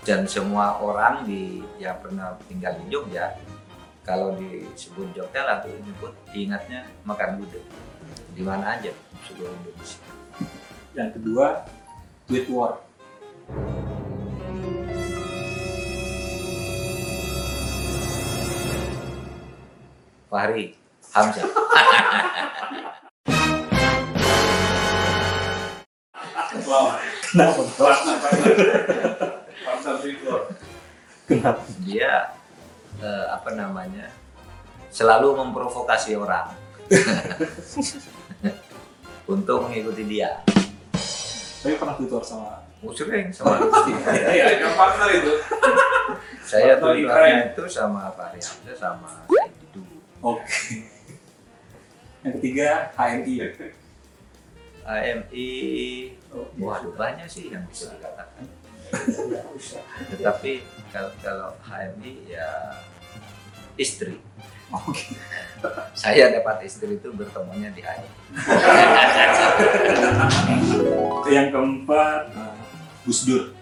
dan semua orang di yang pernah tinggal di Jogja kalau disebut Jogja langsung disebut ingatnya makan gudeg. Di mana aja seluruh Indonesia. Yang kedua Tweet War. Fahri Hamzah. Wow, kenapa? Pasal itu. kenapa dia eh, apa namanya selalu memprovokasi orang untuk mengikuti dia. tapi pernah War sama Oh, sering sama Lutfi. Iya, yang partner itu. Saya tuh itu sama Hamzah sama Didu. Oke. Yang ketiga HMI. AMI, Oh, waduh banyak sih yang bisa dikatakan. Tetapi kalau, kalau HMI ya istri. Oke. Saya dapat istri itu bertemunya di HMI. Yang keempat Gus Dur.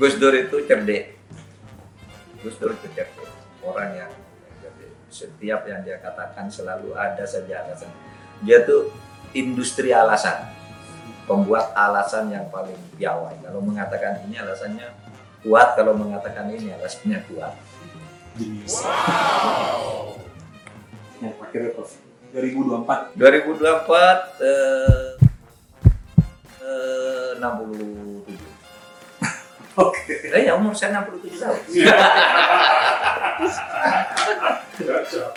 Gus Dur itu cerdik. Gus Dur itu cerdik. Orang yang cerdik. Setiap yang dia katakan selalu ada saja alasan. Dia tuh industri alasan. Pembuat alasan yang paling piawai. Kalau mengatakan ini alasannya kuat, kalau mengatakan ini alasannya kuat. Jenius. Yang terakhir Prof. 2024 2024 eh, eh, 67. Oke. Eh ya umur saya 67 tahun. Cocok.